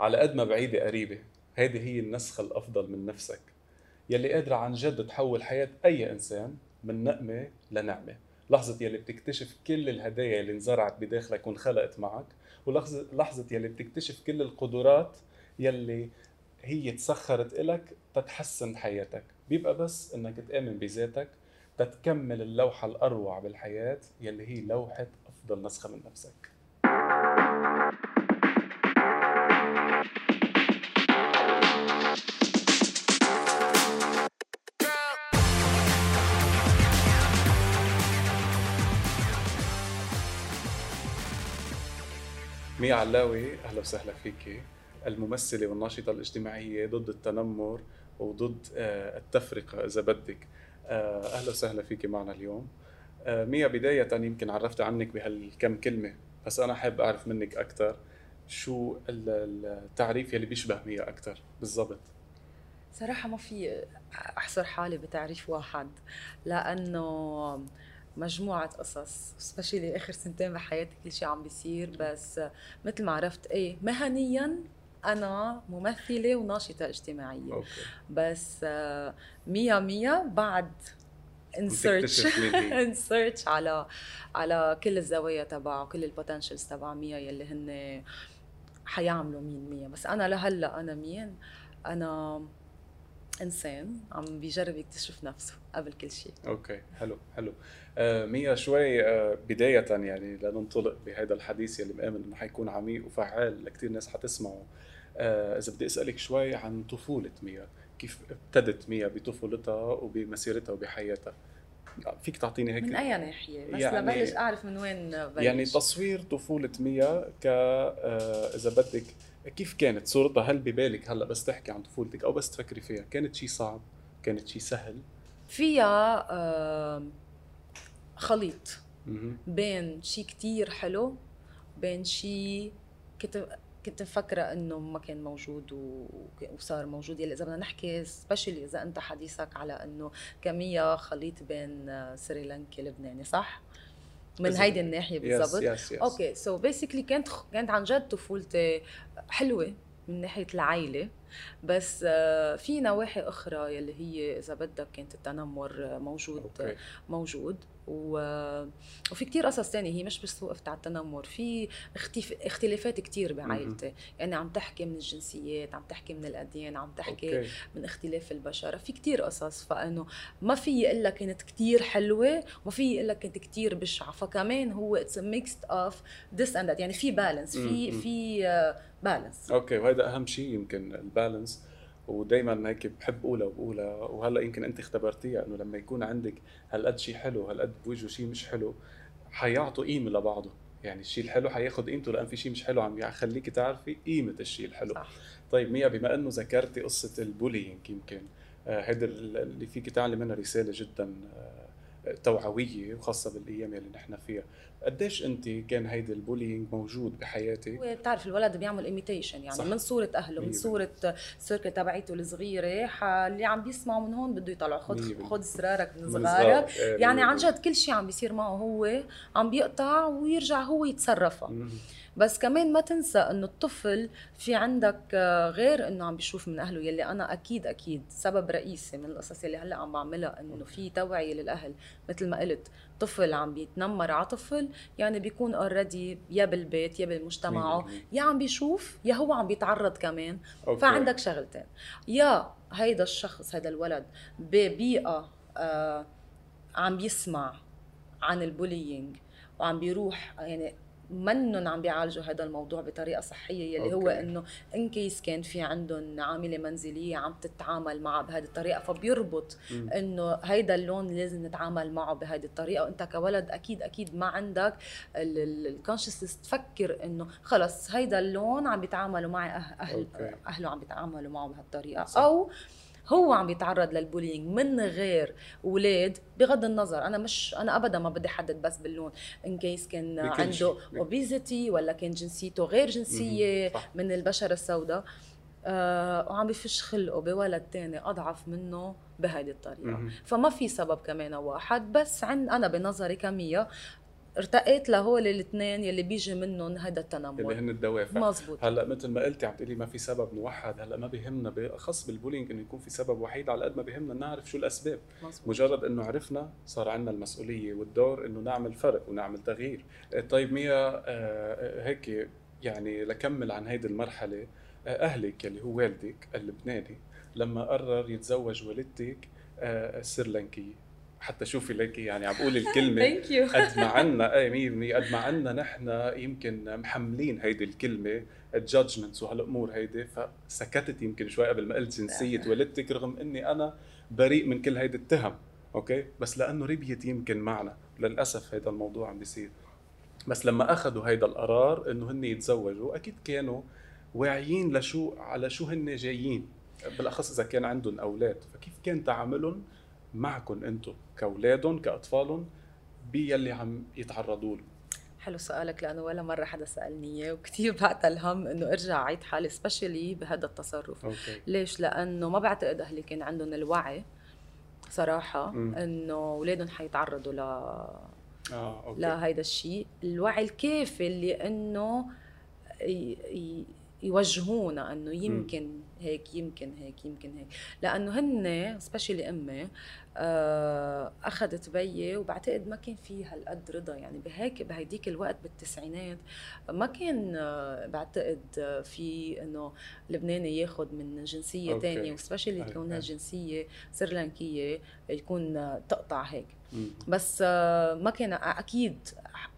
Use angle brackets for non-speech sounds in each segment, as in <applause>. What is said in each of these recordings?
على قد ما بعيدة قريبة. هيدي هي النسخة الأفضل من نفسك. يلي قادرة عن جد تحول حياة أي إنسان من نقمة لنعمة. لحظة يلي بتكتشف كل الهدايا اللي انزرعت بداخلك وانخلقت معك ولحظة لحظة يلي بتكتشف كل القدرات يلي هي تسخرت إلك تتحسن حياتك. بيبقى بس إنك تآمن بذاتك تتكمل اللوحة الأروع بالحياة يلي هي لوحة أفضل نسخة من نفسك. ميا علاوي أهلا وسهلا فيكي الممثلة والناشطة الاجتماعية ضد التنمر وضد آه، التفرقة إذا بدك. آه، أهلا وسهلا فيكي معنا اليوم. آه، ميا بداية يمكن عرفت عنك بهالكم كلمة بس أنا حابب أعرف منك أكثر شو التعريف يلي بيشبه ميا أكثر بالضبط؟ صراحة ما في احصر حالي بتعريف واحد لأنه مجموعة قصص especially آخر سنتين بحياتي كل شيء عم بيصير بس مثل ما عرفت إيه مهنيا أنا ممثلة وناشطة اجتماعية. okay. بس ميا ميا بعد in search in search <laughs> على على كل الزوايا تبع وكل ال potentials تبع ميا يلي هن حيعملوا مين ميا بس أنا لهلأ أنا مين؟ أنا إنسان عم بيجرب يكتشف نفسه قبل كل شيء. أوكي حلو حلو. آه ميا شوي آه بداية يعني لننطلق بهذا الحديث يلي مآمن إنه حيكون عميق وفعال لكثير ناس حتسمعه. آه إذا بدي أسألك شوي عن طفولة ميا. كيف ابتدت ميا بطفولتها وبمسيرتها وبحياتها؟ فيك تعطيني هيك من أي ناحية؟ بس يعني لبلش أعرف من وين بلش. يعني تصوير طفولة ميا ك آه، إذا بدك كيف كانت صورتها؟ هل ببالك هلأ بس تحكي عن طفولتك أو بس تفكري فيها؟ كانت شيء صعب؟ كانت شيء سهل؟ فيها خليط بين شيء كتير حلو بين شيء كنت كنت مفكرة إنه ما كان موجود وصار موجود. يلي إذا بدنا نحكي سبيشلي إذا أنت حديثك على إنه كمية خليط بين سريلانكي لبناني صح؟ من هيدي الناحية بالضبط. okay so basically كانت كانت عن جد طفولتي حلوة من ناحية العائله بس آه، في نواحي أخرى يلي هي إذا بدك كانت التنمر موجود okay. موجود. و... وفي كتير قصص تانية هي مش بس وقفت على التنمر في اختف... اختلافات كتير بعائلتي. يعني عم تحكي من الجنسيات عم تحكي من الأديان عم تحكي okay. من اختلاف البشر. في كتير قصص فإنه ما فيي قلك كانت كتير حلوة وما فيي قلك كانت كتير بشعة. فكمان هو it's mixed of this and يعني في balance في في balance okay وهذا أهم شيء يمكن ال balance ودائما هيك بحب اقولها وبقولها وهلأ يمكن أنت اختبرتيها إنه لما يكون عندك هالقد شيء حلو هالقد بوجهه شيء مش حلو حيعطوا قيمة لبعضه. يعني الشيء الحلو حياخذ قيمته لأن في شيء مش حلو عم يخليك تعرفي قيمة الشيء الحلو. صح. طيب ميا بما إنه ذكرتي قصة ال bullying يمكن هيدا آه اللي فيك تعلم منها رسالة جدا آه توعوية وخاصة بالأيام اللي نحن فيها. قديش أنت كان هيدي ال bullying موجود بحياتك؟ بتعرف الولد بيعمل imitation يعني صح. من صورة أهله من صورة ال circle تبعيته الصغيرة اللي عم بيسمعوا من هون بده يطلعوا خذ خذ اسرارك من صغارك. يعني عن جد كل شيء عم بيصير معه هو عم بيقطع ويرجع هو يتصرفها بس كمان ما تنسى إنه الطفل في عندك آه، غير إنه عم بيشوف من أهله يلي أنا أكيد أكيد سبب رئيسي من القصص يلي هلأ عم بعملها إنه في توعية للأهل. مثل ما قلت طفل عم بيتنمر على طفل يعني بيكون already يا بالبيت يا بمجتمعه يا عم بيشوف يا هو عم بيتعرض كمان. okay. فعندك شغلتين. يا هيدا الشخص هيدا الولد ببيئة آه عم بيسمع عن ال bullying وعم بيروح يعني منن عم بيعالجوا هذا الموضوع بطريقة صحية يلي. هو إنه in case كان في عندهم عاملة منزلية عم تتعامل معها بهذه الطريقة فبيربط إنه هيدا اللون لازم نتعامل معه بهذه الطريقة وإنت كولد أكيد أكيد ما عندك ال consciousness تفكر إنه خلص هيدا اللون عم بيتعاملوا معي أه-، أهل okay. أهله عم بيتعاملوا معه بهالطريقة. أو هو عم بيتعرض لل bullying من غير أولاد بغض النظر أنا مش أنا ابدا ما بدي أحدد بس باللون in case كان عنده obesity ولا كان جنسيته غير جنسية من البشره السوداء. آه وعم بفش خلقه بولد تاني أضعف منه بهيدي الطريقة. فما في سبب كمان واحد بس عند أنا بنظري كمية ارتقيت لهول الاثنين يلي بيجي منهم هذا التنمر. اللي هن الدوافع. مزبوط هلأ مثل ما قلتي عم تقولي ما في سبب موحد هلأ ما بيهمنا بالاخص بالبولينج إنه يكون في سبب وحيد على قد ما بيهمنا نعرف شو الأسباب. مزبوط. مجرد إنه عرفنا صار عندنا المسؤولية والدور إنه نعمل فرق ونعمل تغيير. طيب ميا آه، هيك يعني لكمل عن هيدي المرحلة. آه، أهلك اللي هو والدك اللبناني لما قرر يتزوج والدتك السرلنكيه آه، حتى شوفي لك يعني عم بقول <laughs> الكلمة قد ما عنا اي 100% قد ما عنا نحن يمكن محملين هيدي الكلمة ال judgments وهالأمور هيدي فسكتت يمكن شوي قبل ما قلت جنسية والدتك رغم إني أنا بريء من كل هيدي التهم okay؟ بس لأنه ربيت يمكن معنا. للأسف هيدا الموضوع عم بيصير. بس لما أخذوا هيدا القرار إنه هن يتزوجوا أكيد كانوا واعيين لشو على شو هن جايين. بالأخص إذا كان عندهم أولاد. فكيف كان تعاملهم معكم أنتم كاولادهم كاطفالهم باللي عم يتعرضوا له حلو سؤالك لأنه ولا مرة حدا سألني إياه وكثير بعتل الهم إنه ارجع اعيد حالي especially بهذا التصرف okay. ليش لأنه ما بعتقد أهلي كان عندهم الوعي صراحة م. إنه اولادهم حيتعرضوا ل آه، okay. لهيدا الشيء الوعي الكافي اللي إنه يوجهونا أنه يمكن هيك يمكن هيك يمكن هيك. لأنه هن سبيشلي أمي آه، أخذت بيي وبعتقد ما كان في هالقد رضا. يعني بهيك بهديك الوقت بالتسعينات ما كان آه، بعتقد في إنه لبناني ياخذ من جنسية ثانية وسبيشلي كونها جنسية سريلانكية يكون تقطع هيك. بس آه، ما كان أكيد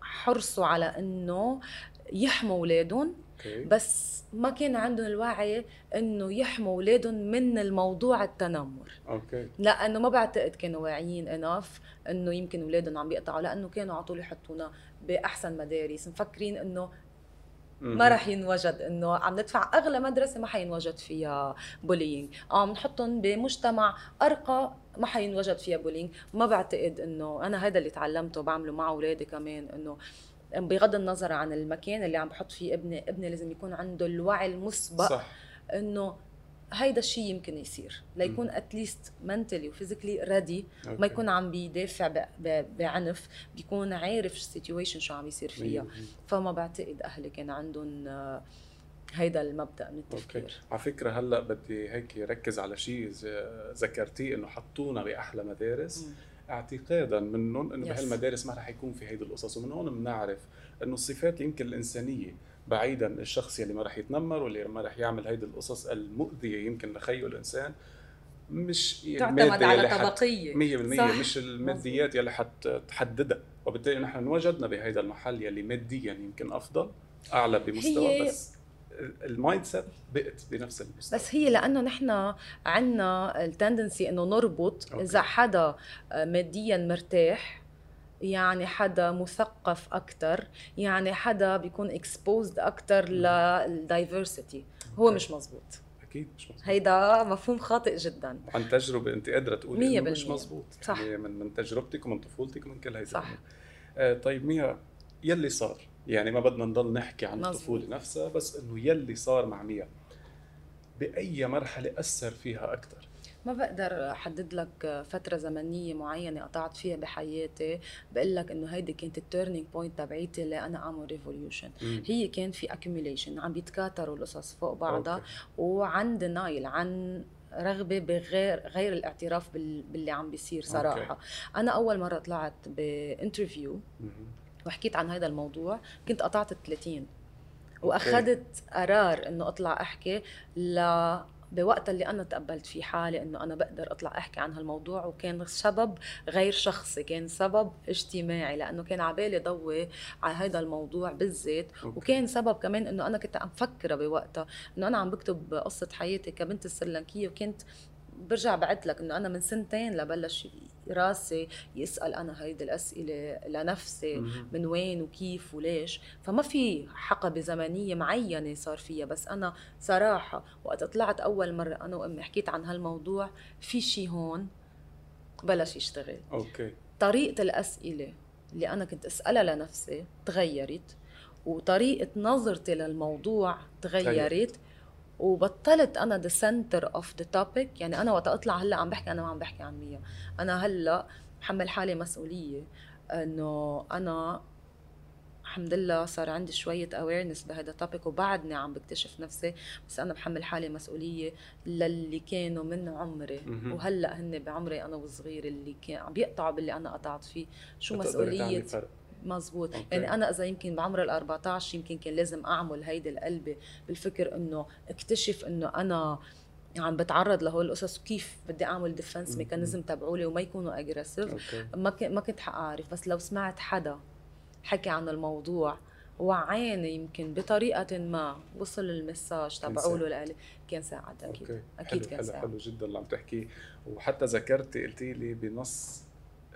حرصوا على إنه يحموا أولادهم بس ما كان عندهم الوعي إنه يحموا أولادهم من الموضوع التنمر. okay. لأنه ما بعتقد كانوا واعيين enough إنه يمكن أولادهم عم بيقطعوا لأنه كانوا على طول يحطونا بأحسن مدارس. مفكرين إنه ما رح ينوجد إنه عم ندفع أغلى مدرسة ما حينوجد فيها bullying آه بنحطهم بمجتمع أرقى ما حينوجد فيها bullying ما بعتقد إنه أنا هذا اللي تعلمته بعمله مع أولادي كمان إنه بغض النظر عن المكان اللي عم بحط فيه ابني ابني لازم يكون عنده الوعي المسبق صح. إنه هيدا الشيء يمكن يصير. ليكون at least mentally و physically ready ما يكون عم بيدافع بعنف بيكون عارف ال situation شو عم يصير فيها. فما بعتقد أهلي كان عندهم هيدا المبدأ من التفكير. okay. على فكرة هلأ بدي هيك ركز على شيء ذكرتيه إنه حطونا بأحلى مدارس. م. اعتقادا منهم إنه بهالمدارس ما رح يكون في هيدي القصص ومن هون بنعرف إنه الصفات يمكن الإنسانية بعيدا الشخص يلي ما رح يتنمر واللي ما رح يعمل هيدي القصص المؤذية يمكن لخيه الإنسان مش تعتمد على طبقية. 100% صح. مش الماديات يلي حتحددها وبالتالي نحن انوجدنا بهيدا المحل يلي ماديا يمكن أفضل أعلى بمستوى بس ال mindset بقت بنفس المستوى بس هي لأنه نحن عندنا ال tendency إنه نربط okay. إذا حدا ماديا مرتاح يعني حدا مثقف أكثر يعني حدا بيكون exposed أكثر لل diversity هو مش مزبوط. أكيد مش مزبوط. هيدا مفهوم خاطئ جدا. عن تجربة أنت قادره تقولي إنه مش مزبوط. صح. يعني من من تجربتك ومن طفولتك ومن كل هيدا صح. آه طيب ميا يلي صار؟ يعني ما بدنا نضل نحكي عن مزبوط. الطفولة نفسها بس إنه يلي صار مع ميا بأي مرحلة أثر فيها أكثر ما بقدر أحدد لك فترة زمنية معينة قطعت فيها بحياتي بقول لك إنه هيدي كانت ال turning point تبعيتي اللي أنا أعمل revolution هي كان في accumulation عم بيتكاثروا القصص فوق بعضها okay. وعن denial عن رغبة بغير غير الاعتراف باللي عم بيصير صراحة okay. أنا أول مرة طلعت ب interview وحكيت عن هذا الموضوع كنت قطعت ال 30 وأخذت قرار إنه أطلع أحكي ل بوقت اللي أنا تقبلت فيه حالي إنه أنا بقدر أطلع أحكي عن هالموضوع وكان سبب غير شخصي كان سبب اجتماعي لأنه كان عبالي ضوي على هذا الموضوع بالذات وكان سبب كمان إنه أنا كنت عم فكره بوقتها إنه أنا عم بكتب قصة حياتي كبنت السريلانكيه وكنت برجع بعد لك إنه أنا من سنتين لبلش راسي يسأل أنا هيدي الأسئلة لنفسي من وين وكيف وليش؟ فما في حقبة زمنية معينة صار فيها بس أنا صراحة وقت طلعت أول مرة أنا وأمي حكيت عن هالموضوع في شيء هون بلش يشتغل. okay. طريقة الأسئلة اللي أنا كنت أسألها لنفسي تغيرت وطريقة نظرتي للموضوع تغيرت. وبطلت أنا the center of the topic يعني أنا وقت أطلع هلأ عم بحكي أنا ما عم بحكي عن ميا. أنا هلأ بحمل حالي مسؤولية إنه أنا الحمد لله صار عندي شوية awareness بهذا ال topic وبعدني عم بكتشف نفسي. بس أنا بحمل حالي مسؤولية للي كانوا من عمري. وهلأ هن بعمري أنا وصغير اللي كان عم بيقطعوا باللي أنا قطعت فيه. شو مسؤولية؟ مزبوط okay. يعني أنا إذا يمكن بعمر ال 14 يمكن كان لازم أعمل هيدي القلبة بالفكر إنه اكتشف إنه أنا عم بتعرض لهول القصص وكيف بدي أعمل defense mechanism تبعولي وما يكونوا aggressive ما ما كنت حأعرف. بس لو سمعت حدا حكي عن الموضوع وعاني يمكن بطريقة ما وصل ال message تبعوله لإلي كان ساعد أكيد. okay. أكيد حلو كان ساعد. حلو جدا اللي عم تحكيه. وحتى ذكرتي قلتي لي بنص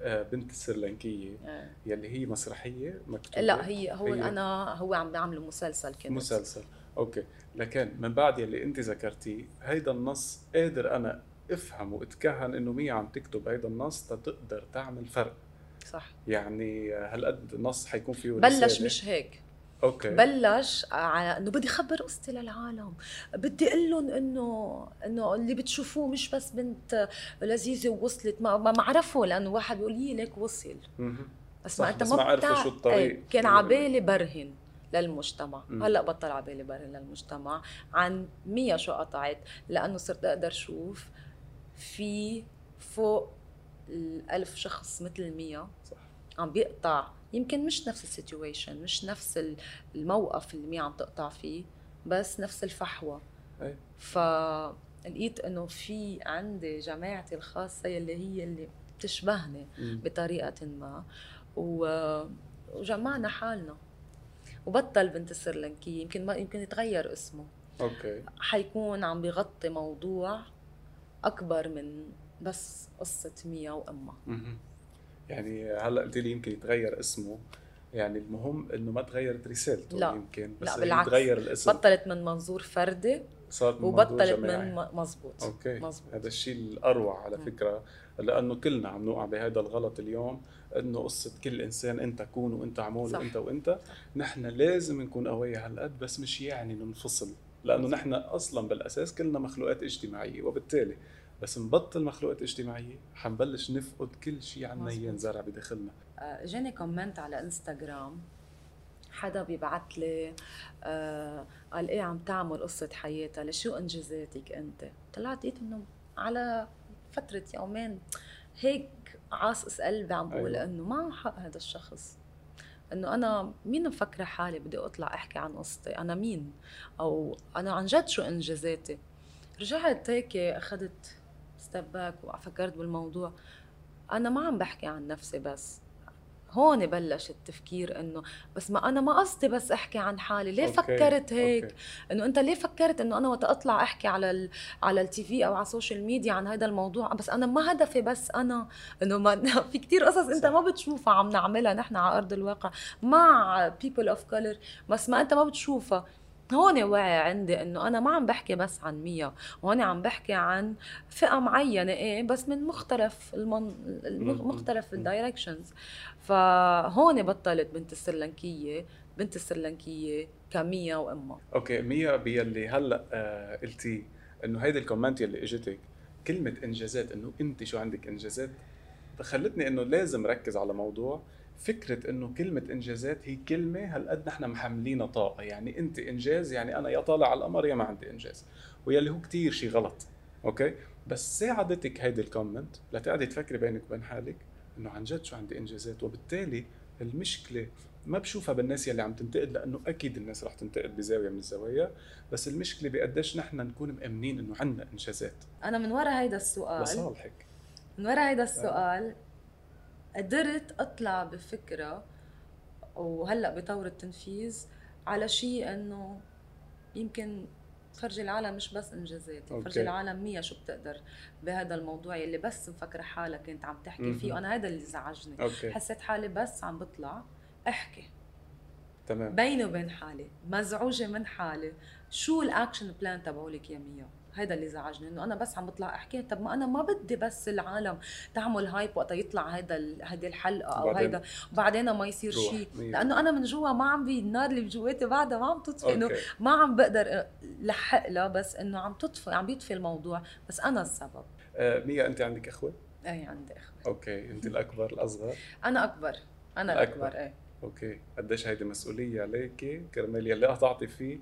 بنت السرلنكية. آه. يلي هي مسرحية مكتوبة. لا هي هو هي أنا هو عم بيعملوا مسلسل كنت مسلسل. okay. لكن من بعد يلي أنت ذكرتيه هيدا النص قادر أنا أفهم وأتكهن إنه ميا عم تكتب هيدا النص تقدر تعمل فرق. صح. يعني هالقد نص حيكون فيه بلش مش هيك. okay. بلش على إنه بدي اخبر قصتي للعالم. بدي أقول لهم إنه إنه اللي بتشوفوه مش بس بنت لذيذة ووصلت ما ما عرفوا لأنه واحد بيقول لي ليك وصل. بس ما أنت ما بتعرف شو الطريق. إيه كان عبالي برهن للمجتمع. م. هلأ بطل عبالي برهن للمجتمع. عن مية شو قطعت لأنه صرت أقدر أشوف في فوق الألف شخص مثل مية صح. عم بيقطع يمكن مش نفس السيتويشن مش نفس الموقف اللي مية عم تقطع فيه بس نفس الفحوى. أي. فلقيت إنه في عندي جماعتي الخاصة اللي هي اللي بتشبهني م. بطريقة ما و... وجمعنا حالنا. وبطل بنت السرلنكية يمكن ما يمكن يتغير اسمه. أوكي. حيكون عم بيغطي موضوع أكبر من بس قصة ميا وأمها. يعني هلأ قلت لي يمكن يتغير اسمه. يعني المهم إنه ما تغيرت رسالته لا. يمكن بس لا بالعكس. يتغير الاسم. بطلت من منظور فردي صارت من وبطلت من مزبوط okay. مزبوط. هذا الشيء الأروع على فكرة لأنه كلنا عم نوقع بهذا الغلط اليوم إنه قصة كل إنسان أنت كون وأنت عمول وأنت وأنت. نحن لازم نكون قوية هالقد بس مش يعني ننفصل لأنه نحن أصلا بالأساس كلنا مخلوقات اجتماعية وبالتالي بس نبطل مخلوقات اجتماعية حنبلش نفقد كل شيء عنا ينزرع بداخلنا. آه، جاني comment على إنستغرام. حدا بيبعت لي آه قال إيه عم تعمل قصة حياتها؟ لشو إنجازاتك أنت؟ طلعت لقيت إنه على فترة يومين هيك عاصص قلبي عم بقول أيوة. إنه ما حق هذا الشخص. إنه أنا مين مفكرة حالي؟ بدي أطلع أحكي عن قصتي. أنا مين؟ أو أنا عن جد شو إنجازاتي؟ رجعت هيك أخذت step back وفكرت بالموضوع. أنا ما عم بحكي عن نفسي بس. هون بلش التفكير إنه بس ما أنا ما قصدي بس أحكي عن حالي. ليه okay. فكرت هيك؟ okay. إنه أنت ليه فكرت إنه أنا وقت أطلع أحكي على ال على ال TV أو على السوشيال ميديا عن هذا الموضوع؟ بس أنا ما هدفي بس أنا. إنه ما <laughs> في كتير قصص أنت ما بتشوفها عم نعملها نحن على أرض الواقع. مع people of color بس ما أنت ما بتشوفها. هون وعي عندي إنه أنا ما عم بحكي بس عن ميا هون عم بحكي عن فئة معينة إيه بس من مختلف المن... مختلف ال directions فهون بطلت بنت السرلنكية بنت السرلنكية كميا وامها okay ميا بيلي هلأ آه قلتي إنه هيدي ال comment يلي إجتك كلمة إنجازات إنه انت شو عندك إنجازات؟ خلتني إنه لازم ركز على موضوع فكرة إنه كلمة إنجازات هي كلمة هالقد نحن محملينها طاقة. يعني أنت إنجاز يعني أنا يا طالع على القمر يا ما عندي إنجاز. ويلي هو كتير شيء غلط. okay؟ بس ساعدتك هيدي ال comment لتقعدي تفكري بينك وبين حالك إنه عن جد شو عندي إنجازات. وبالتالي المشكلة ما بشوفها بالناس يلي عم تنتقد لأنه أكيد الناس رح تنتقد بزاوية من الزوايا. بس المشكلة بقديش نحن نكون مأمنين إنه عندنا إنجازات. أنا من وراء هيدا السؤال. لصالحك. من وراء هيدا السؤال. قدرت أطلع بفكرة وهلأ بطور التنفيذ على شيء إنه يمكن فرجي العالم مش بس انجازاتي فرجي العالم ميا شو بتقدر بهذا الموضوع يلي بس مفكرة حالك كنت عم تحكي فيه وأنا هذا اللي زعجني. okay. حسيت حالي بس عم بطلع أحكي. تمام. بيني وبين حالي مزعوجة من حالي. شو ال action plan تبعولك يا ميا؟ هذا اللي زعجني إنه أنا بس عم بطلع أحكي طب ما أنا ما بدي بس العالم تعمل hype وقت يطلع هذا هذه الحلقة أو هيدا وبعدين ما يصير شيء لأنه أنا من جوا ما عم بي النار اللي بجواتي بعدها ما عم تطفي إنه ما عم بقدر لحق لها بس إنه عم تطفي عم بيطفي الموضوع بس أنا السبب. آه ميا أنت عندك إخوة؟ اي عندي إخوة. okay أنت الأكبر الأصغر؟ أنا أكبر أنا الأكبر, الأكبر. إيه. okay قديش هيدي مسؤولية عليك كرمال يلي قطعتي فيه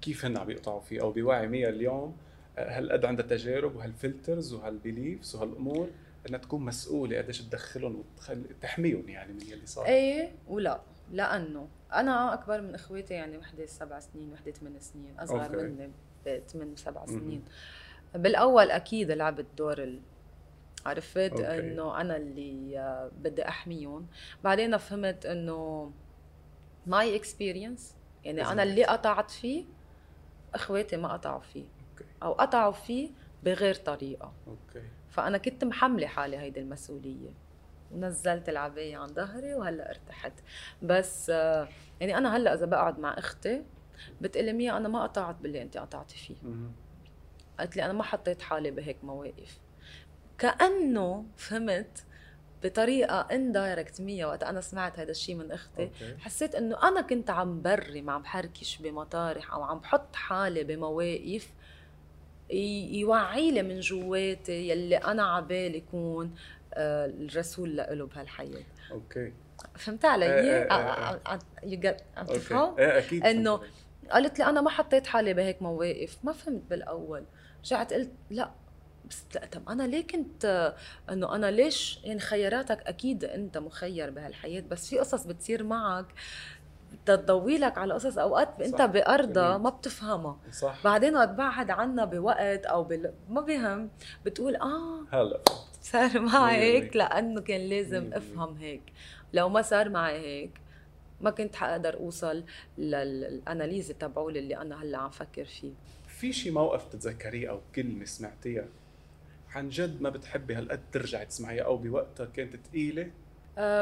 كيف هن عم يقطعوا فيه؟ أو بوعي مية اليوم هالقد عندها تجارب وهال filters وهال beliefs وهالامور إنها تكون مسؤولة قديش تدخلهم وتحميهم يعني من يلي صار؟ إيه ولا لأنه أنا أكبر من إخواتي يعني وحدة سبع سنين وحدة ثمان سنين أصغر okay. مني بثمان سبع سنين. بالأول أكيد لعبت دور ال... عرفت إنه أنا اللي آه، بدي أحميهم. بعدين فهمت إنه my experience يعني أنا اللي قطعت فيه إخواتي ما قطعوا فيه. okay. أو قطعوا فيه بغير طريقة. okay. فأنا كنت محملة حالي هيدي المسؤولية. ونزلت العبء عن ظهري وهلأ ارتحت. بس آه، يعني أنا هلأ إذا بقعد مع أختي بتقلي ميا أنا ما قطعت باللي انت قطعتي فيه. قالت لي أنا ما حطيت حالي بهيك مواقف. كأنه فهمت بطريقة indirect مية وقت أنا سمعت هذا الشيء من أختي okay. حسيت إنه أنا كنت عم برم عم بحركش بمطارح أو عم بحط حالي بمواقف يوعّي لي من جواتي يلي أنا عبالي يكون آه، الرسول له بهالحياة. أوكي. فهمت علي؟ يو عم تفهم؟ إيه أكيد إنه قالت لي أنا ما حطيت حالي بهيك مواقف ما فهمت بالأول. رجعت قلت لا بس لا طب أنا ليه كنت إنه أنا ليش يعني خياراتك أكيد أنت مخير بهالحياة بس في قصص بتصير معك تضوي لك على قصص أوقات أنت بارضها ما بتفهمها. صح. بعدين وقت بعد عنا بوقت أو بال... ما بهم بتقول آه هلا. صار معي هيك لأنه كان لازم أفهم هيك. لو ما صار معي هيك ما كنت حقدر أوصل للأناليز تبعولي اللي أنا هلأ عم فكر فيه. في شي موقف بتتذكريه أو كلمة سمعتيها عن جد ما بتحبي هالقد ترجعي تسمعيها أو بوقتها كانت ثقيله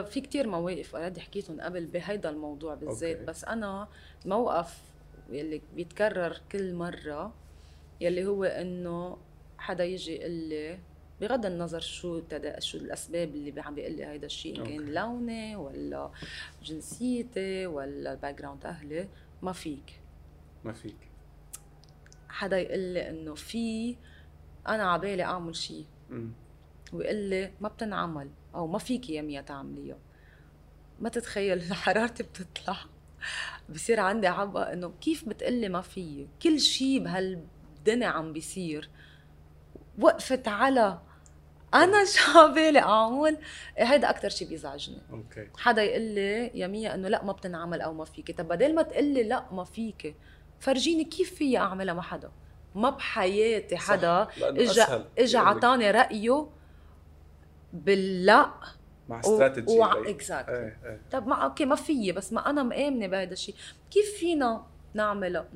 في كتير مواقف اوريدي حكيتهم قبل بهيدا الموضوع بالذات بس أنا موقف يلي بيتكرر كل مرة يلي هو إنه حدا يجي يقول لي بغض النظر شو تدا شو الأسباب اللي عم بيقول لي هيدا الشيء إن كان لوني ولا جنسيتي ولا ال background أهلي ما فيك. ما فيك. حدا يقول لي إنه في أنا عبالي أعمل شيء ويقول لي ما بتنعمل. أو ما فيك يا ميا تعمليها ما تتخيل <laughs> حرارتي بتطلع. بصير عندي عبقى إنه كيف بتقلي ما فيي كل شيء بهالدنيا عم بيصير. وقفت على أنا <laughs> شو عبالي أعمل؟ هيدا أكثر شيء بيزعجني. أوكي. حدا يقول لي يا ميا إنه لأ ما بتنعمل أو ما فيكي. طب بدل ما تقول لي لأ ما فيكي. فرجيني كيف فيي أعملها مع حدا؟ ما بحياتي حدا اجى اجى عطاني رأيه باللا مع استراتيجي و... اكزاكت إيه إيه. طب ما أوكي ما فيي بس ما أنا مآمنة بهذا الشيء كيف فينا نعملها؟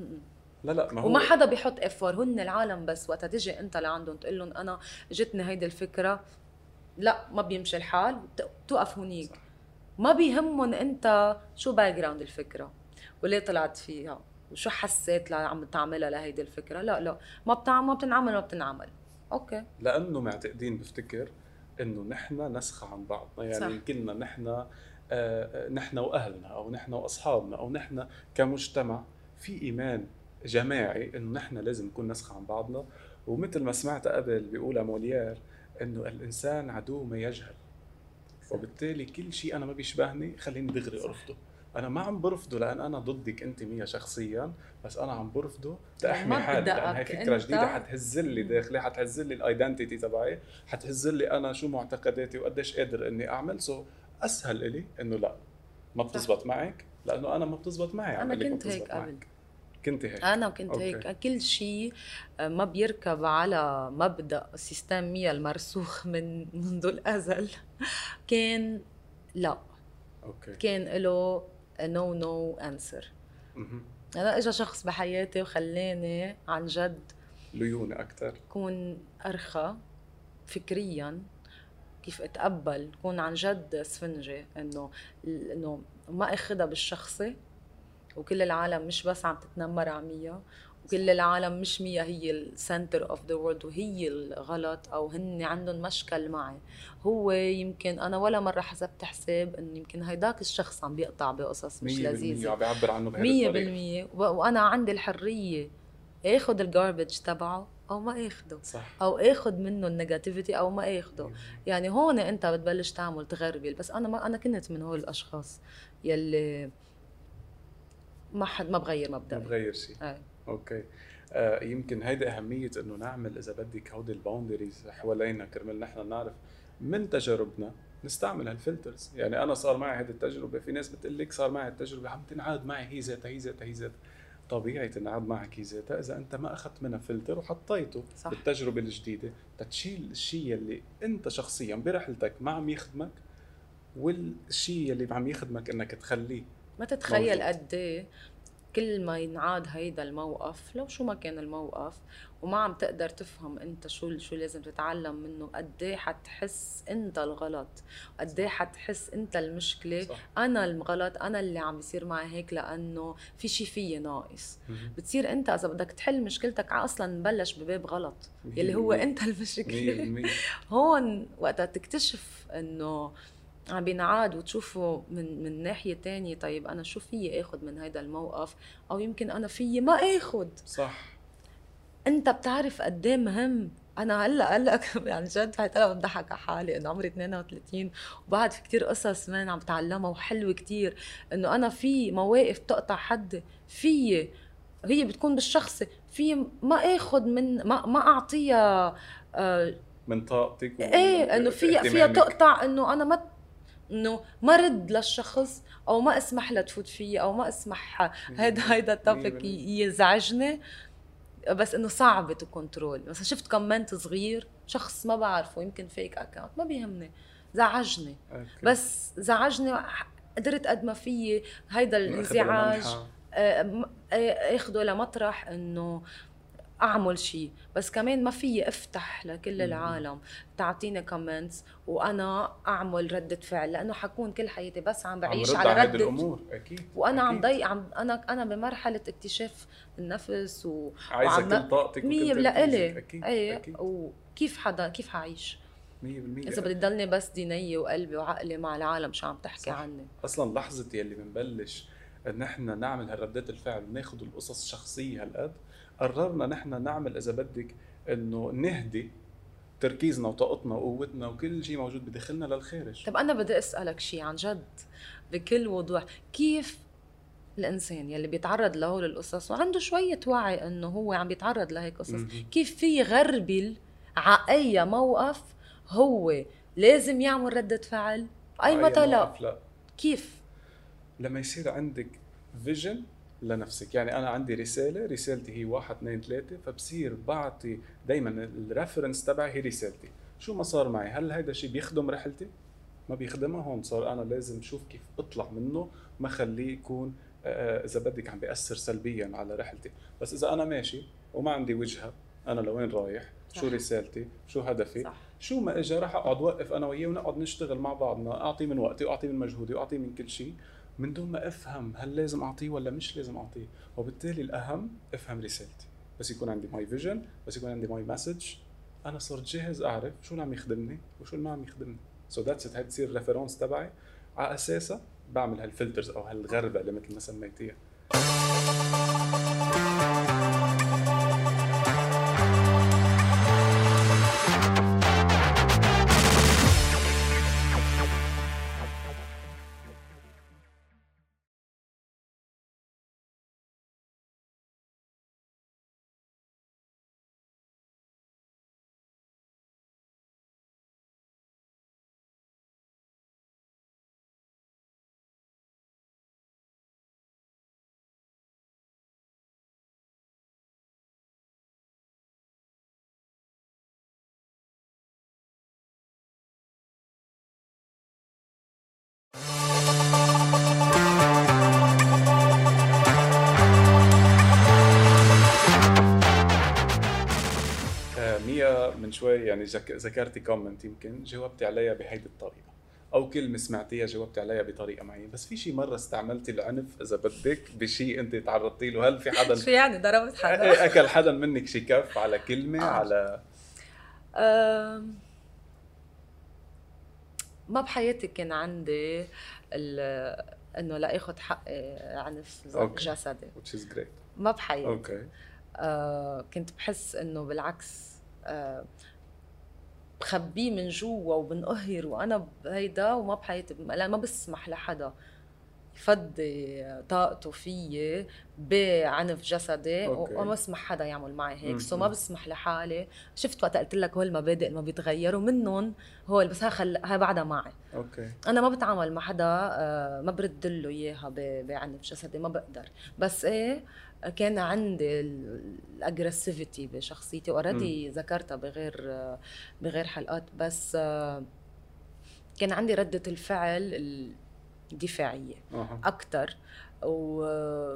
لا لا ما هو وما حدا بيحط افور هن العالم بس. وقت تجي أنت لعندهم تقول لهم أنا جتني هيدي الفكرة. لا ما بيمشي الحال. توقف هونيك ما بيهمهم أنت شو باك جراوند الفكرة. وليه طلعت فيها؟ وشو حسيت عم تعملها لهيدي الفكرة؟ لا لا. ما بتعمل ما بتنعمل ما بتنعمل. أوكي لأنه معتقدين بفتكر إنه نحن نسخة عن بعضنا. يعني كلنا نحن آه، آه، نحن وأهلنا أو نحن وأصحابنا أو نحن كمجتمع في إيمان جماعي إنه نحن لازم نكون نسخة عن بعضنا. ومثل ما سمعت قبل بيقولها موليير إنه الإنسان عدو ما يجهل. وبالتالي كل شيء أنا ما بيشبهني خليني دغري أرفضه. أنا ما عم برفضه لأن أنا ضدك أنت مية شخصيا بس أنا عم برفضه تا احمي حالي. لأن هي فكرة جديدة حتهز لي داخلي حتهز لي ال identity تبعي حتهز لي أنا شو معتقداتي وقديش قادر إني أعمل. so أسهل إلي إنه لا ما بتزبط معك لأنه أنا ما بتزبط معي أنا كنت هيك قبل. كنت هيك. أنا كنت okay. هيك. كل شيء آه، ما بيركب على مبدأ system مية المرسوخ من منذ الأزل. كان لا. okay. كان له no no answer أنا اجى شخص بحياتي وخلاني عن جد ليوني أكثر كون أرخى فكريا كيف أتقبل كون عن جد اسفنجه إنه إنه ما أخذها بالشخصي وكل العالم مش بس عم تتنمر على وكل العالم مش ميا هي ال center of the world وهي الغلط أو هن عندهم مشكل معي. هو يمكن أنا ولا مرة حسبت حساب انه يمكن هيداك الشخص عم بيقطع بقصص مش لذيذة. عم بيعبر عنه بهذا 100% وأنا عندي الحرية اخذ ال garbage تبعه أو ما آخده. صح. أو اخذ منه ال negativity أو ما آخده. يعني هون أنت بتبلش تعمل تغربل. بس أنا ما أنا كنت من هول الأشخاص يلي ما حد ما بغير مبدأ ما بغير شيء. okay. آه يمكن هيدي أهمية إنه نعمل إذا بدك هودي ال boundaries حوالينا كرمال نحن نعرف من تجاربنا نستعمل هال filters. يعني أنا صار معي هذه التجربة في ناس بتقول لك صار معي التجربة عم تنعاد معي هي ذاتها هي ذاتها هي ذاتها. طبيعي تنعاد معك هي ذاتها إذا أنت ما أخذت منها فلتر وحطيته صح. بالتجربة الجديدة. تتشيل الشيء اللي أنت شخصيا برحلتك ما عم يخدمك والشيء اللي عم يخدمك إنك تخليه ما تتخيل قد إيه كل ما ينعاد هيدا الموقف لو شو ما كان الموقف وما عم تقدر تفهم انت شو شو لازم تتعلم منه قد إيه حتحس انت الغلط؟ قد إيه حتحس انت المشكلة؟ صح. أنا الغلط أنا اللي عم بيصير معي هيك لأنه في شيء فيي ناقص. بتصير انت إذا بدك تحل مشكلتك أصلا مبلش بباب غلط يلي هو انت المشكلة. <laughs> هون وقتها تكتشف إنه عم بينعاد وتشوفه من من ناحية تانية طيب أنا شو فيي اخذ من هذا الموقف؟ أو يمكن أنا فيي ما اخذ صح. أنت بتعرف قد إيه مهم؟ أنا هلأ هلأ <laughs> يعني جد هلا بضحك على حالي إنه عمري 32 وبعد في كتير قصص مان عم بتعلمها وحلوة كتير إنه أنا في مواقف تقطع حد في هي بتكون بالشخصي في ما اخذ من ما ما أعطيها آه من طاقتك إيه إنه فيها فيها تقطع إنه أنا ما إنه ما رد للشخص أو ما أسمح لها تفوت فيي أو ما أسمح هيدا هيدا ال topic يزعجني. بس إنه صعب to control مثلا شفت comment صغير شخص ما بعرفه يمكن fake account ما بيهمني. زعجني. okay. بس زعجني قدرت قد ما فيي هيدا الانزعاج آه، آه، اخده لمطرح إنه أعمل شيء بس كمان ما في أفتح لكل العالم. تعطيني comments وأنا أعمل ردة فعل لأنه حكون كل حياتي بس عم بعيش على ردة. الأمور. أكيد وأنا أكيد. عم ضيق عم أنا أنا بمرحلة اكتشاف النفس و عايزة كل طاقتك مية لإلي أكيد إيه أكيد. وكيف حدا كيف حعيش؟ 100% إذا بدي ضلني بس دينية وقلبي وعقلي مع العالم شو عم تحكي صح. عني؟ أصلا لحظه يلي بنبلش إن إحنا نعمل هالردات الفعل وناخذ القصص شخصيه هالقد قررنا نحن نعمل إذا بدك إنه نهدي تركيزنا وطاقتنا وقوتنا وكل شيء موجود بداخلنا للخارج. طب أنا بدي أسألك شيء عن جد بكل وضوح كيف الإنسان يلي بيتعرض لهول القصص وعنده شوية وعي إنه هو عم بيتعرض لهيك قصص كيف في يغربل على اي موقف هو لازم يعمل ردة فعل؟ أي متى لا؟ كيف؟ لما يصير عندك vision لنفسك. يعني أنا عندي رسالة رسالتي هي واحد اثنين ثلاثة فبصير بعطي دائما ال reference تبعي هي رسالتي. شو ما صار معي؟ هل هيدا الشيء بيخدم رحلتي؟ ما بيخدمها هون صار أنا لازم شوف كيف أطلع منه ما خليه يكون آه، إذا بدك عم بيأثر سلبيا على رحلتي. بس إذا أنا ماشي وما عندي وجهة أنا لوين رايح؟ صح. شو رسالتي؟ شو هدفي؟ صح. شو ما اجى راح أقعد وقف أنا وياه ونقعد نشتغل مع بعضنا أعطي من وقتي وأعطي من مجهودي وأعطي من كل شيء من دون ما أفهم هل لازم أعطيه ولا مش لازم أعطيه. وبالتالي الأهم أفهم رسالتي. بس يكون عندي my vision بس يكون عندي my message أنا صرت جاهز أعرف شو اللي عم يخدمني وشو اللي ما عم يخدمني. so that's it هي تصير ال reference تبعي. على أساسها بعمل هال filters أو هالغربة اللي مثل ما سميتيها. من شوي يعني ذكرتي كومنت يمكن جاوبتي عليها بهيدي الطريقة. أو كلمة سمعتيها جاوبتي عليها بطريقة معينة. بس في شيء مرة استعملتي العنف إذا بدك بشيء انت تعرضتي له. هل في حدا؟ <laughs> شو يعني؟ ضربت حدا؟ إيه، أكل حدا منك شي كف على كلمة آه. على أم... ما بحياتي كان عندي إنه لا اخذ حقي عنف جسدي. Which is great. ما بحياتي. أوكي. آه كنت بحس إنه بالعكس آه بخبيه من جوا وبنقهر وأنا بهيدا وما بحياتي ما بسمح لحدا يفضي طاقته فيي بعنف جسدي وما بسمح حدا يعمل معي هيك. so ما بسمح لحالي. شفت وقت قلت لك هول المبادئ ما بيتغيروا منهم هول بس ها خل... ها بعدها معي. أوكي. أنا ما بتعامل مع حدا آه، ما برد له إياها بعنف جسدي ما بقدر. بس إيه كان عندي ال aggressivity بشخصيتي already ذكرتها بغير بغير حلقات بس كان عندي ردة الفعل دفاعيه أه. أكثر وصوت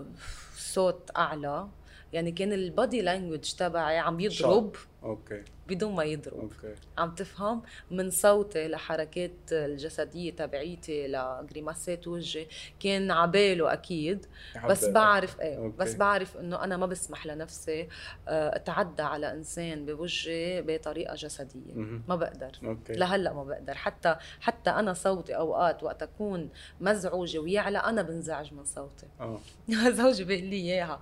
أعلى يعني كان ال body language تبعي عم يضرب أوكي. بدون ما يضرب. أوكي. عم تفهم؟ من صوتي لحركات الجسدية تبعيتي ل grimaceات وجهي كان عباله أكيد. بس بعرف إيه أوكي. بس بعرف إنه أنا ما بسمح لنفسي آه، أتعدى على إنسان بوجهي بطريقة جسدية. ما بقدر. أوكي. لهلأ ما بقدر. حتى حتى أنا صوتي أوقات وقت أكون مزعوجة ويعلى أنا بنزعج من صوتي. آه. <laughs> زوجي بيقول لي إياها.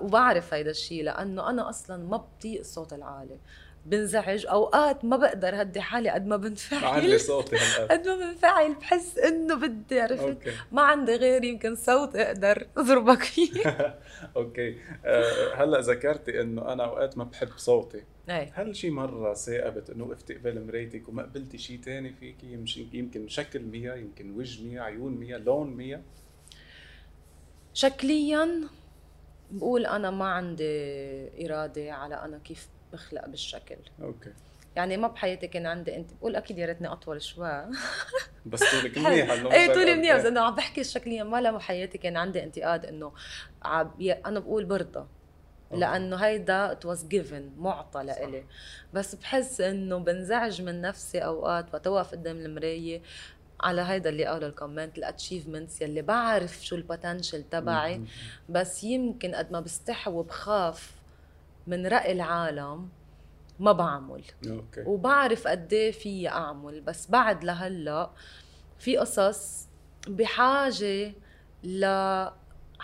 وبعرف هيدا الشيء لأنه أنا أصلا ما بطيق الصوت العالي. بنزعج أوقات ما بقدر هدي حالي قد ما بنفعل. علي صوتي <laughs> قد ما بنفعل بحس إنه بدي عرفت؟ ما عندي غير يمكن صوت أقدر أضربك فيه. <laughs> أوكي. أه هلأ ذكرتي إنه أنا أوقات ما بحب صوتي. أي. هل شي مرة تآقبت إنه وقفتي قبال مرايتك وما قبلتي شي تاني فيكي؟ يمكن شكل مية يمكن وجه مية عيون مية لون مية شكليا بقول أنا ما عندي إرادة على أنا كيف بخلق بالشكل. أوكي. يعني ما بحياتي كان عندي أنت بقول أكيد يا ريتني أطول شوي. <laughs> بس طولك <laughs> منيح إيه طولي منيح بس انه عم بحكي شكليا ما لا بحياتي كان عندي انتقاد إنه عب... أنا بقول برضه. لأنه هيدا it was given معطى لإلي. بس بحس إنه بنزعج من نفسي أوقات وقت اوقف قدام المراية على هيدا اللي قاله ال comment ال achievements يلي بعرف شو ال potential تبعي. بس يمكن قد ما بستحي وبخاف من رأي العالم ما بعمل أوكي. وبعرف قد إيه في أعمل بس بعد لهلأ في قصص بحاجة ل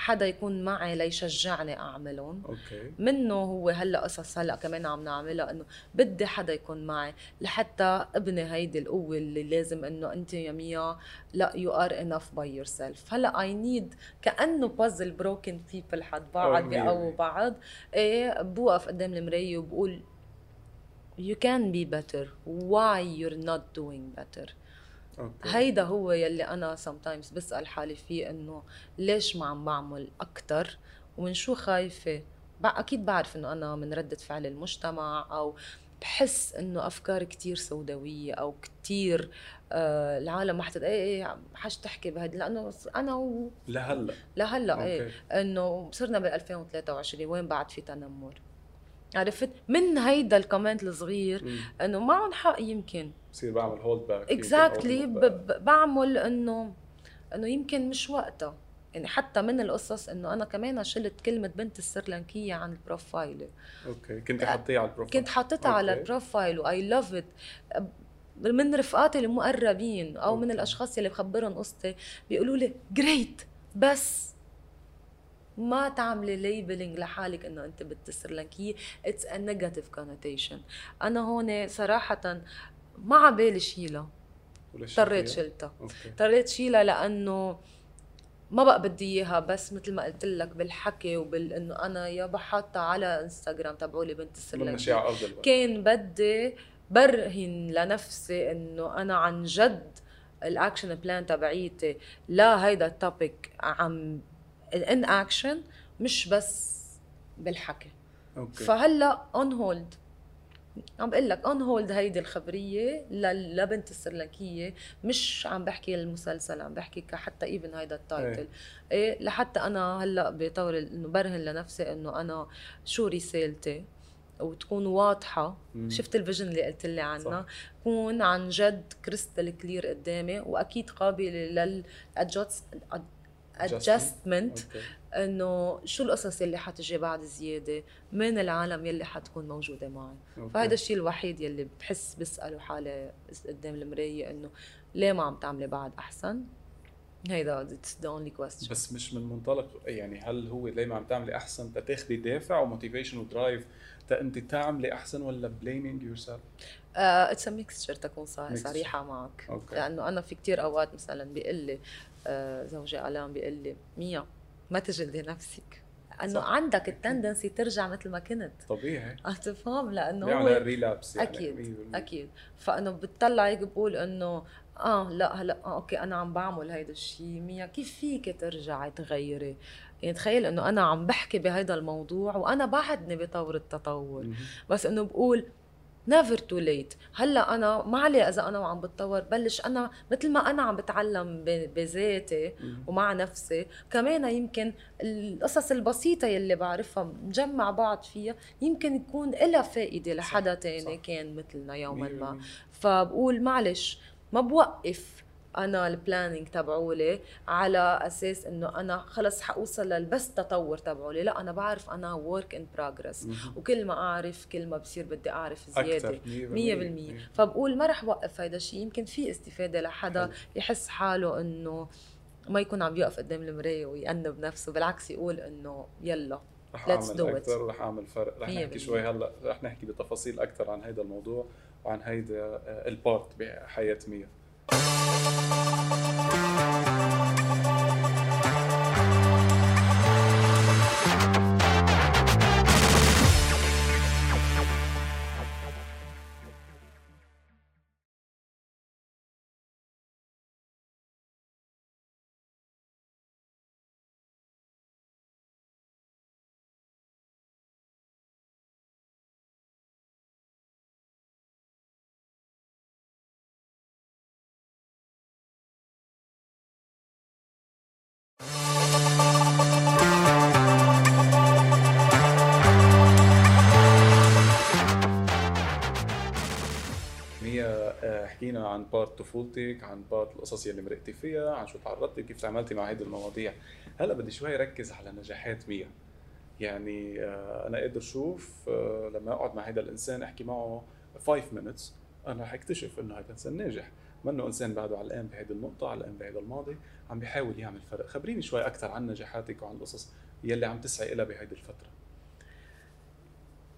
حدا يكون معي ليشجعني أعملهم. أوكي. منه هو هلا قصص هلا كمان عم نعملها إنه بدي حدا يكون معي لحتى ابني هيدي القوة اللي لازم إنه أنت يا ميا لا you are enough by yourself هلا I need كأنه puzzle broken people حد بعض بيقووا بعض. إيه بوقف قدام المراية وبقول you can be better. Why you're not doing better أوكي. هيدا هو يلي أنا sometimes بسأل حالي فيه إنه ليش ما عم بعمل أكثر ومن شو خايفة؟ أكيد بعرف إنه أنا من ردة فعل المجتمع أو بحس إنه أفكار كتير سوداوية أو كتير آه العالم ما حتت إيه إيه حاج تحكي بهيدي. لأنه أنا و... لهلا. لهلا إيه. إنه صرنا بال 2023 وين بعد في تنمر؟ عرفت؟ من هيدا ال comment الصغير إنه معهم حق يمكن. بصير بعمل هولد باك اكزاكتلي بعمل انه إنه يمكن مش وقتها. يعني حتى من القصص إنه أنا كمان شلت كلمة بنت السرلنكية عن البروفايل. أوكي. كنت حاطيها على البروفايل. كنت حاطتها على البروفايل و I love it من رفقاتي المقربين أو أوكي. من الأشخاص اللي بخبرهم قصتي بيقولوا لي great بس ما تعملي labeling لحالك إنه أنت بنت السرلنكية it's a negative connotation أنا هون صراحة ما عبالي شيلها. اضطريت شلتها. اضطريت شيلها لأنه ما بقى بدي إياها بس مثل ما قلت لك بالحكي وبال إنه أنا يابا حاطه على إنستغرام تبعولي بنت السرلنكية كان بدي برهن لنفسي إنه أنا عن جد ال action plan تبعيتي لا هيدا ال topic عم in action مش بس بالحكي. أوكي. فهلأ on hold عم بقول لك on hold هيدي الخبرية لبنت السرلنكية مش عم بحكي المسلسل عم بحكي كحتى even هيدا ال title. إيه, إيه لحتى أنا هلأ بطور إنه برهن لنفسي إنه أنا شو رسالتي؟ وتكون واضحة. مم. شفت ال vision اللي قلت لي عنها؟ تكون عن جد crystal clear قدامي. وأكيد قابلة لل adjustment إنه شو القصص اللي حتجي بعد زيادة؟ من العالم يلي حتكون موجودة معي. أوكي. فهذا الشيء الوحيد يلي بحس بسأله حالي قدام المراية إنه ليه ما عم تعملي بعد أحسن؟ هيدا it's the only question بس مش من منطلق يعني هل هو دايما عم تعملي أحسن؟ تاخذي دافع و motivation و drive تا أنت تعملي أحسن ولا blaming yourself؟ it's a mixture تكون صريحة معك. أوكي. لأنه أنا في كتير أوقات مثلا بيقول لي زوجي ألان بيقول لي ميا ما تجلدي نفسك. إنه عندك ال tendency ترجع مثل ما كنت. طبيعي. تفهم؟ لأنه هو يعني relapse يعني أكيد أكيد. فإنه بتطلع هيك بقول إنه آه لا هلا آه أوكي أنا عم بعمل هيدا الشيء ميا كيف فيك ترجعي تغيري؟ يعني تخيل إنه أنا عم بحكي بهيدا الموضوع وأنا بعدني بطور التطور. بس إنه بقول never too late هلا أنا ما علي إذا أنا وعم بتطور بلش أنا مثل ما أنا عم بتعلم بذاتي ومع نفسي. كمان يمكن القصص البسيطة يلي بعرفها نجمع بعض فيها يمكن يكون لها فائدة لحدا تاني كان مثلنا يوما ما. فبقول معلش ما بوقف أنا ال planning تبعولي على أساس إنه أنا خلص حوصل لل best تطور تبعولي. لا أنا بعرف أنا work in progress وكل ما أعرف كل ما بصير بدي أعرف زيادة. 100% فبقول ما رح وقف هذا الشيء يمكن في استفادة لحدا يحس حاله إنه ما يكون عم يوقف قدام المراية ويأنب نفسه بالعكس يقول إنه يلا رح أعمل أكثر ورح أعمل فرق. رح نحكي شوي هلأ رح نحكي بتفاصيل أكثر عن هذا الموضوع وعن هيدا البارت بحياة ميا Oh. حكينا عن part طفولتك عن part القصص يلي مرقتي فيها عن شو تعرضتي كيف تعاملتي مع هيدي المواضيع. هلأ بدي شوي ركز على نجاحات ميا. يعني آه، أنا قادر أشوف آه، لما أقعد مع هذا الإنسان أحكي معه 5 minutes أنا حاكتشف إنه هذا إنسان ناجح. منه إنسان بعده علقان بهيدي النقطة علقان بهيدا الماضي عم بيحاول يعمل فرق. خبريني شوي أكثر عن نجاحاتك وعن القصص يلي عم تسعي لها بهيدي الفترة.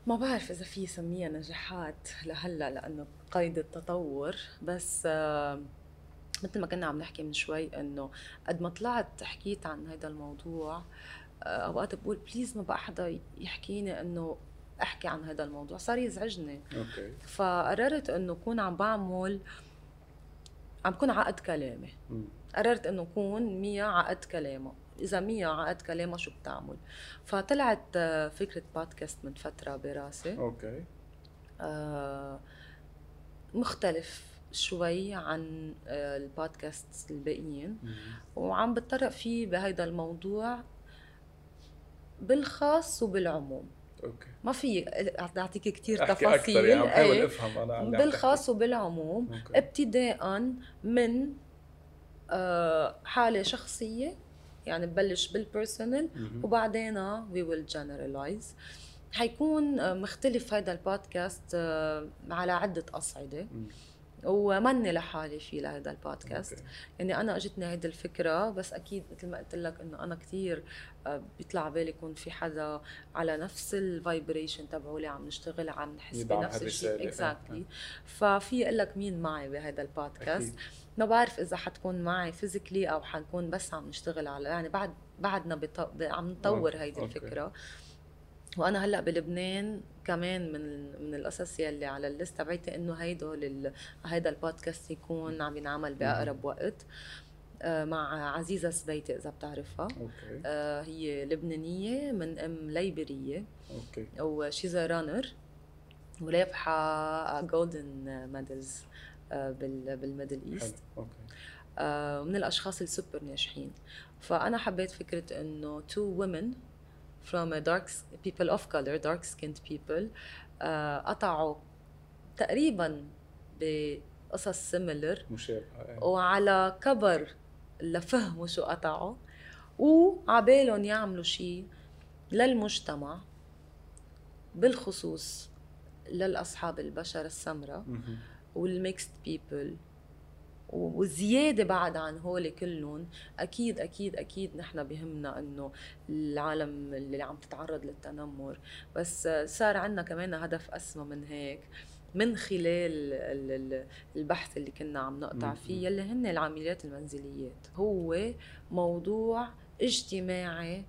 ما بعرف إذا في سميها نجاحات لهلأ لأنه قيد التطور بس آه، مثل ما كنا عم نحكي من شوي إنه قد ما طلعت حكيت عن هذا الموضوع آه، أوقات بقول please ما بقى حدا يحكيني إنه أحكي عن هذا الموضوع صار يزعجني. okay. فقررت إنه كون عم بعمل عم بكون ع قد كلامي. قررت إنه كون ميا ع قد كلامها. إذا ميا ع قد كلامها شو بتعمل. فطلعت آه، فكرة بودكاست من فترة براسي. okay. آه مختلف شوي عن آه، البودكاست الباقيين. وعم بتطرق فيه بهيدا الموضوع بالخاص وبالعموم. okay. ما في أعطيك كثير تفاصيل. يعني بحاول أفهم أنا بالخاص وبالعموم okay. ابتداء من حالة شخصية يعني ببلش بال personal وبعدين we will generalize حيكون آه، مختلف هذا البودكاست آه، على عدة أصعدة. ومني لحالي في لهذا البودكاست. okay. يعني أنا أجتني هيدي الفكرة بس أكيد مثل ما قلت لك إنه أنا كثير آه، بيطلع بالي يكون في حدا على نفس ال vibration تبعولي عم نشتغل عم نحس بنفس الشيء exactly ففي أقول لك مين معي بهذا البودكاست. ما بعرف إذا حتكون معي physically أو حنكون بس عم نشتغل على يعني بعد بعدنا بط... عم نطور هيدي الفكرة. وأنا هلأ بلبنان كمان من من القصص يلي على ال list تبعتي إنه هيدول هيدا البودكاست يكون عم ينعمل بأقرب وقت آه، مع عزيزة سبيتي إذا بتعرفها. okay. آه، هي لبنانية من أم ليبرية. okay. و she's runner ورابحه golden medals بال Middle East. okay. آه، من الأشخاص السوبر ناجحين. فأنا حبيت فكرة إنه two women from a dark people of color dark skinned people uh, قطعوا تقريبا بقصص similar مشابهة وعلى كبر لفهموا شو قطعوا وعبالهم يعملوا شيء للمجتمع بالخصوص للأصحاب البشر السمراء وال mixed people وزيادة بعد عن هول كلهم أكيد أكيد أكيد نحن بهمنا إنه العالم اللي عم تتعرض للتنمر. بس صار عندنا كمان هدف أسمى من هيك من خلال البحث اللي كنا عم نقطع فيه يلي هن العاملات المنزليات. هو موضوع اجتماعي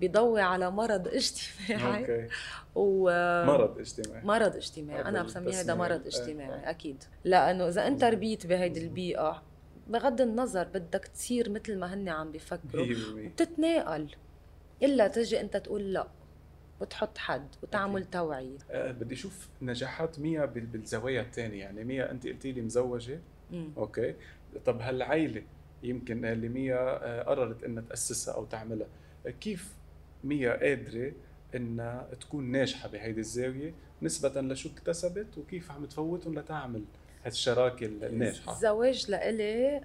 بيضوي على مرض اجتماعي. okay. و مرض اجتماعي. مرض اجتماعي. أنا بسميه هذا مرض اجتماعي أكيد. لأنه إذا أنت ربيت بهيدي البيئة بغض النظر بدك تصير مثل ما هن عم بيفكروا وتتناقل إلا تجي أنت تقول لا وتحط حد وتعمل okay. توعية. أه بدي أشوف نجاحات ميا بالزوايا الثانية يعني ميا انت قلتي لي مزوجة. مم. أوكي. طب هالعائله يمكن اللي ميا آه، قررت إنها تأسسها أو تعملها. كيف ميا قادرة إنها تكون ناجحة بهيدي الزاوية نسبة لشو اكتسبت وكيف عم تفوتهم لتعمل هالشراكة الناجحة. الزواج لإلي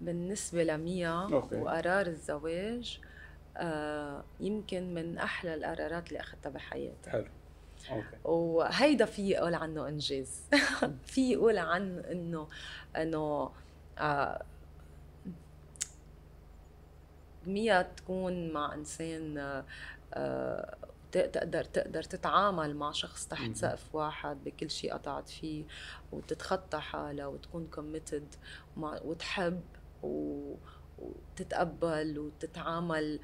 بالنسبة لميا وقرار الزواج آه يمكن من أحلى القرارات اللي أخذتها بحياتي. حلو. okay. وهيدا في يقول عنه إنجاز. <laughs> في يقول عن إنه إنه آه ميا تكون مع إنسان آه تقدر تقدر تتعامل مع شخص تحت سقف واحد بكل شيء قطعت فيه وتتخطى حالها وتكون committed وتحب وتتقبل وتتعامل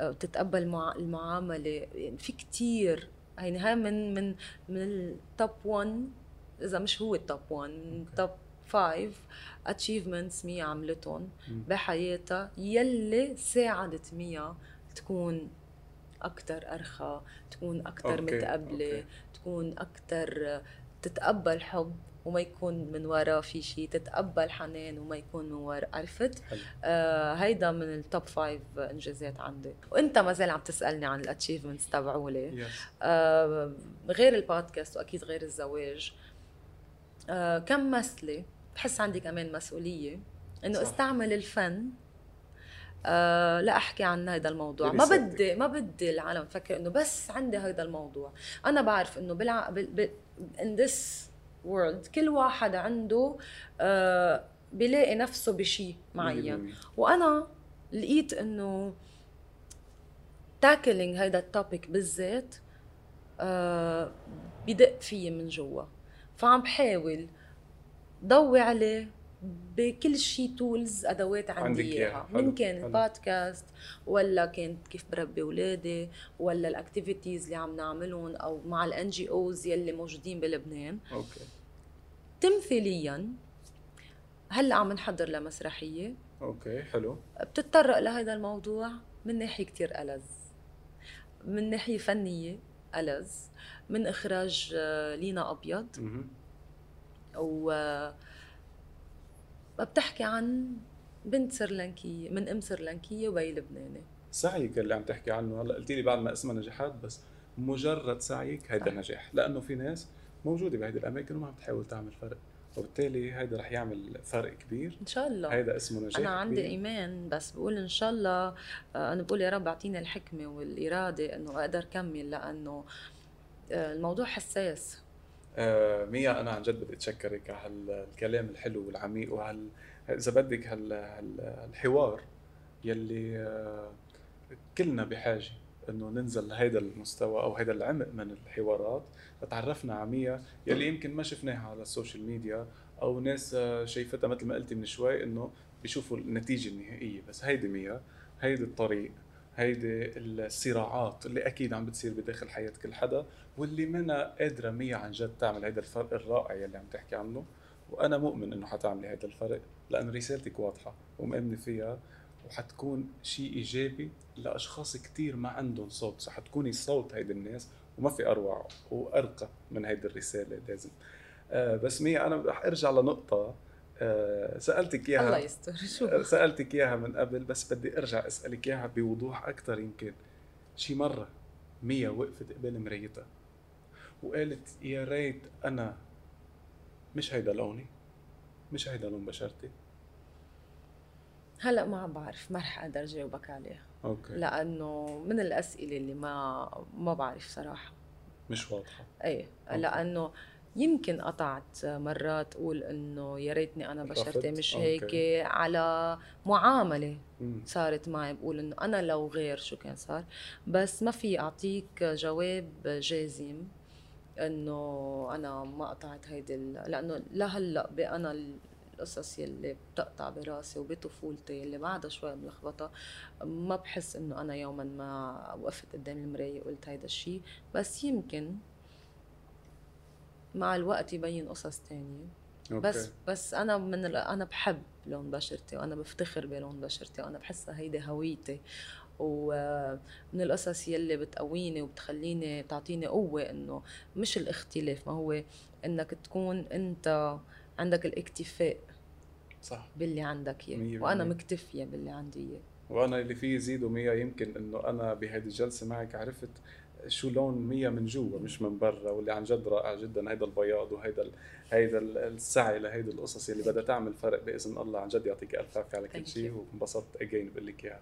وتتقبل مع المعاملة. يعني في كتير. يعني هاي من من من ال top 1 إذا مش هو ال top 1 من ال top 5 achievements ميا عملتهم بحياتها. يلي ساعدت ميا تكون أكثر أرخى تكون أكثر متقبلة. تكون أكثر تتقبل حب وما يكون من وراه في شيء تتقبل حنان وما يكون من ورا. عرفت؟ آه هيدا من ال top five إنجازات عندي. وأنت ما زال عم تسألني عن ال achievements تبعولي. آه غير البودكاست وأكيد غير الزواج. آه كممثلة بحس عندي كمان مسؤولية إنه أستعمل الفن آه لا احكي عن هذا الموضوع. ما بدي ما بدي العالم تفكر إنه بس عندي هذا الموضوع. أنا بعرف إنه بالع... بال... in this world كل واحد عنده آه بيلاقي نفسه بشيء معين. وأنا لقيت إنه tackling هذا ال topic بالذات آه بدق فيي من جوا. فعم بحاول ضوي عليه بكل شيء tools أدوات عندي إياها. من كان البودكاست ولا كانت كيف بربي أولادي ولا ال activities اللي عم نعملهم أو مع ال NGOs يلي موجودين بلبنان. okay. تمثيليا هلأ عم نحضر لمسرحيه أوكي حلو. بتتطرق لهذا الموضوع من ناحية كتير ألذ من ناحية فنية. ألذ من إخراج آه، لينا أبيض. و بتحكي عن بنت سرلنكيه من أم سرلنكيه وبي لبناني. سعيك اللي عم تحكي عنه. هلا قلتي لي بعد ما اسمها نجاحات بس مجرد سعيك هيدا نجاح لأنه في ناس موجودة بهيدي الأماكن وما عم تحاول تعمل فرق. وبالتالي هيدا رح يعمل فرق كبير. إن شاء الله. هيدا اسمه نجاح أنا عندي كبير. إيمان بس بقول إن شاء الله آه، أنا بقول يا رب أعطيني الحكمة والإرادة إنه أقدر كمل لأنه آه، الموضوع حساس. آه ميا أنا عن جد بدي أتشكرك على هالكلام الحلو والعميق وهال إذا بدك هال... هالحوار يلي آه كلنا بحاجة. إنه ننزل لهيدا المستوى أو هيدا العمق من الحوارات. لتعرفنا على ميا يلي يمكن ما شفناها على السوشيال ميديا أو ناس آه، شايفتها مثل ما قلتي من شوي إنه بيشوفوا النتيجة النهائية. بس هيدي ميا هيدي الطريق هيدي الصراعات اللي أكيد عم بتصير بداخل حياة كل حدا واللي منا قادرة مية عن جد تعمل هيدا الفرق الرائع يلي عم تحكي عنه. وأنا مؤمن إنه حتعملي هيدا الفرق لأن رسالتك واضحة ومؤمنه فيها. وحتكون شيء إيجابي لأشخاص كثير ما عندهم صوت. حتكوني صوت هيدي الناس وما في أروع وأرقى من هيدي الرسالة لازم. آه بس مية أنا رح أرجع لنقطة. آه سألتك إياها. الله يستر شو؟ آه، سألتك إياها من قبل بس بدي أرجع أسألك إياها بوضوح أكثر يمكن. شي مرة مية وقفت قبل مرايتها وقالت يا ريت أنا مش هيدا لوني مش هيدا لون بشرتي. هلأ ما عم بعرف ما رح أقدر جاوبك عليها. okay. لأنه من الأسئلة اللي ما ما بعرف صراحة. مش واضحة. إيه لأنه يمكن قطعت مرات أقول إنه يا ريتني أنا بشرتي مش هيك okay. على معاملة صارت معي. بقول إنه أنا لو غير شو كان صار. بس ما في أعطيك جواب جازم إنه أنا ما قطعت هيدي لأنه لهلأ بانا القصص يلي بتقطع براسي وبطفولتي اللي بعدها شوي ملخبطة. ما بحس إنه أنا يوما ما وقفت قدام المراية وقلت هيدا الشيء بس يمكن مع الوقت يبين قصص تانية. أوكي. بس بس أنا من أنا بحب لون بشرتي وأنا بفتخر بلون بشرتي وأنا بحسها هيدي هويتي. ومن القصص يلي بتقويني وبتخليني بتعطيني قوة إنه مش الاختلاف ما هو إنك تكون أنت عندك الاكتفاء صح. باللي عندك إياه. وأنا مكتفية باللي عندي إياه. وأنا اللي فيه زيد ومية يمكن إنه أنا بهذه الجلسة معك عرفت شو لون مية من جوا مش من برا واللي عن جد رائع جدا. هيدا البياض وهيدا هيدا السعي لهيدي القصص اللي بدها تعمل فرق بإذن الله. عن جد يعطيك ألف عافية على كل شيء وانبسطت اجين بقول لك اياها